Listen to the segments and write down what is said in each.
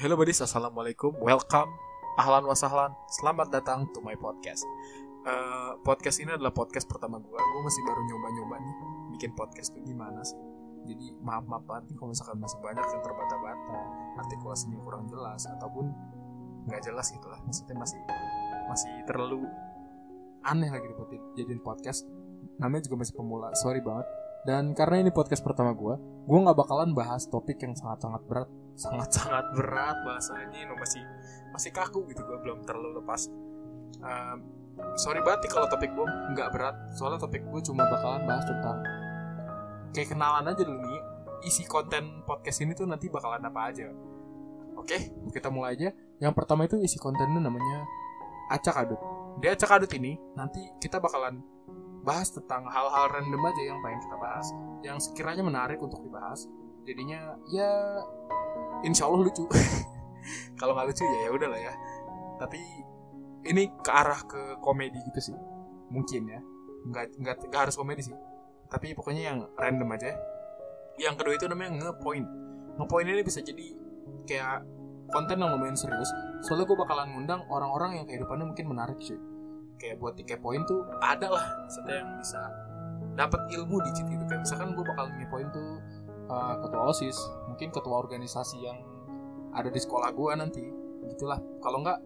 Hello buddies, assalamualaikum, welcome, ahlan wasahlan, selamat datang to my podcast. Eh, podcast ini adalah podcast pertama gue. Gue masih baru nyoba-nyoba nih bikin podcast tuh gimana sih. Jadi maaf maaf banget nih kalau misalkan masih banyak yang terbata-bata, artikulasinya kurang jelas ataupun nggak jelas gitu lah. Maksudnya masih masih terlalu aneh lagi buat jadiin podcast. Namanya juga masih pemula, sorry banget. Dan karena ini podcast pertama gue, gue nggak bakalan bahas topik yang sangat-sangat berat, sangat-sangat berat bahasanya, no, masih masih kaku gitu gue belum terlalu lepas. Um, sorry banget kalau topik gue nggak berat, soalnya topik gue cuma bakalan bahas tentang kayak kenalan aja dulu nih. Isi konten podcast ini tuh nanti bakalan apa aja. Oke, kita mulai aja. Yang pertama itu isi kontennya namanya acak adut. Di acak adut ini nanti kita bakalan bahas tentang hal-hal random aja yang pengen kita bahas yang sekiranya menarik untuk dibahas. Jadinya ya insya Allah lucu. Kalau nggak lucu ya ya udah lah ya. Tapi ini ke arah ke komedi gitu sih. Mungkin ya. Nggak nggak nggak harus komedi sih. Tapi pokoknya yang random aja. Yang kedua itu namanya ngepoint. Ngepoint ini bisa jadi kayak konten yang lumayan serius. Soalnya gue bakalan ngundang orang-orang yang kehidupannya mungkin menarik sih kayak buat dikepoin tuh ada lah. Maksudnya yang bisa dapat ilmu di situ gitu. Kayak misalkan gue bakal ngepoin tuh uh, ketua osis. Mungkin ketua organisasi yang ada di sekolah gue nanti. Gitulah. Kalau nggak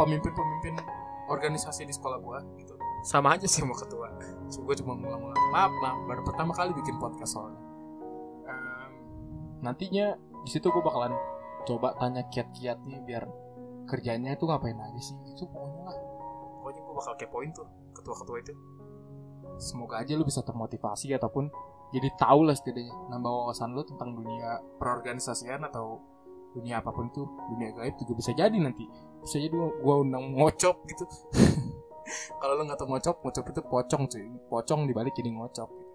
pemimpin-pemimpin organisasi di sekolah gue gitu. Sama aja sih sama ketua. So, gue cuma ngulang-ngulang maaf maaf baru pertama kali bikin podcast soalnya. Um, nantinya di situ gue bakalan coba tanya kiat-kiatnya biar kerjanya itu ngapain aja sih. Itu pokoknya lah pokoknya gue bakal kepoin tuh ketua-ketua itu. Semoga aja lu bisa termotivasi ataupun jadi tahu lah setidaknya nambah wawasan lu tentang dunia perorganisasian atau dunia apa pun tuh dunia gaib juga bisa jadi nanti. Bisa jadi gue undang ngocop gitu. Kalau lu nggak tahu ngocop ngocop itu pocong cuy. Pocong dibalik jadi ngocop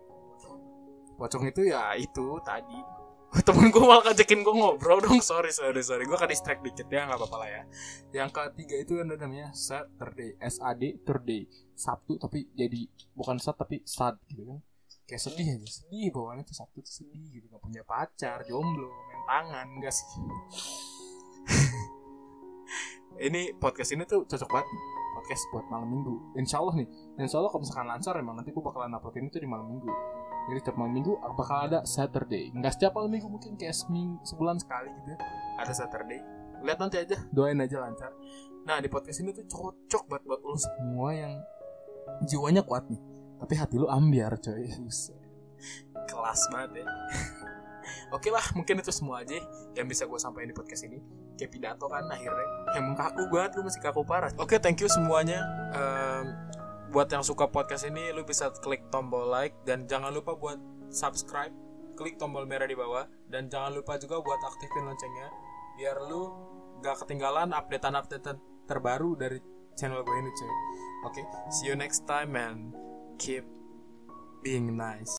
pocong itu ya itu tadi temen gue malah ngajakin gue ngobrol dong. Sorry sorry sorry. Gue kan distract dikit ya nggak apa-apa lah ya. Yang ketiga itu ada namanya Saturday. S A D Saturday. Sabtu tapi jadi bukan Sat tapi Sad gitu kan. Kayak sedih aja. Sedih bawaannya tuh Sabtu tuh sedih gitu. Nggak punya pacar jomblo main tangan enggak sih. Ini podcast ini tuh cocok banget podcast buat malam minggu. Insya Allah nih insya Allah kalau misalkan lancar emang nanti gue bakalan uploadin itu di malam minggu. Jadi setiap malam minggu bakal ada Saturday. Nggak setiap malam minggu mungkin kayak seminggu sebulan sekali gitu ya ada Saturday. Lihat nanti aja doain aja lancar. Nah di podcast ini tuh cocok buat buat lo semua yang jiwanya kuat nih. Tapi hati lu ambiar coy. Kelas banget ya Oke lah, mungkin itu semua aja yang bisa gue sampaikan di podcast ini. Kayak pidato kan akhirnya. Emang kaku banget, gue masih kaku parah. Oke, thank you semuanya. Um, buat yang suka podcast ini lu bisa klik tombol like dan jangan lupa buat subscribe klik tombol merah di bawah dan jangan lupa juga buat aktifin loncengnya biar lu gak ketinggalan updatean-updatean terbaru dari channel gue ini cuy oke okay, see you next time and keep being nice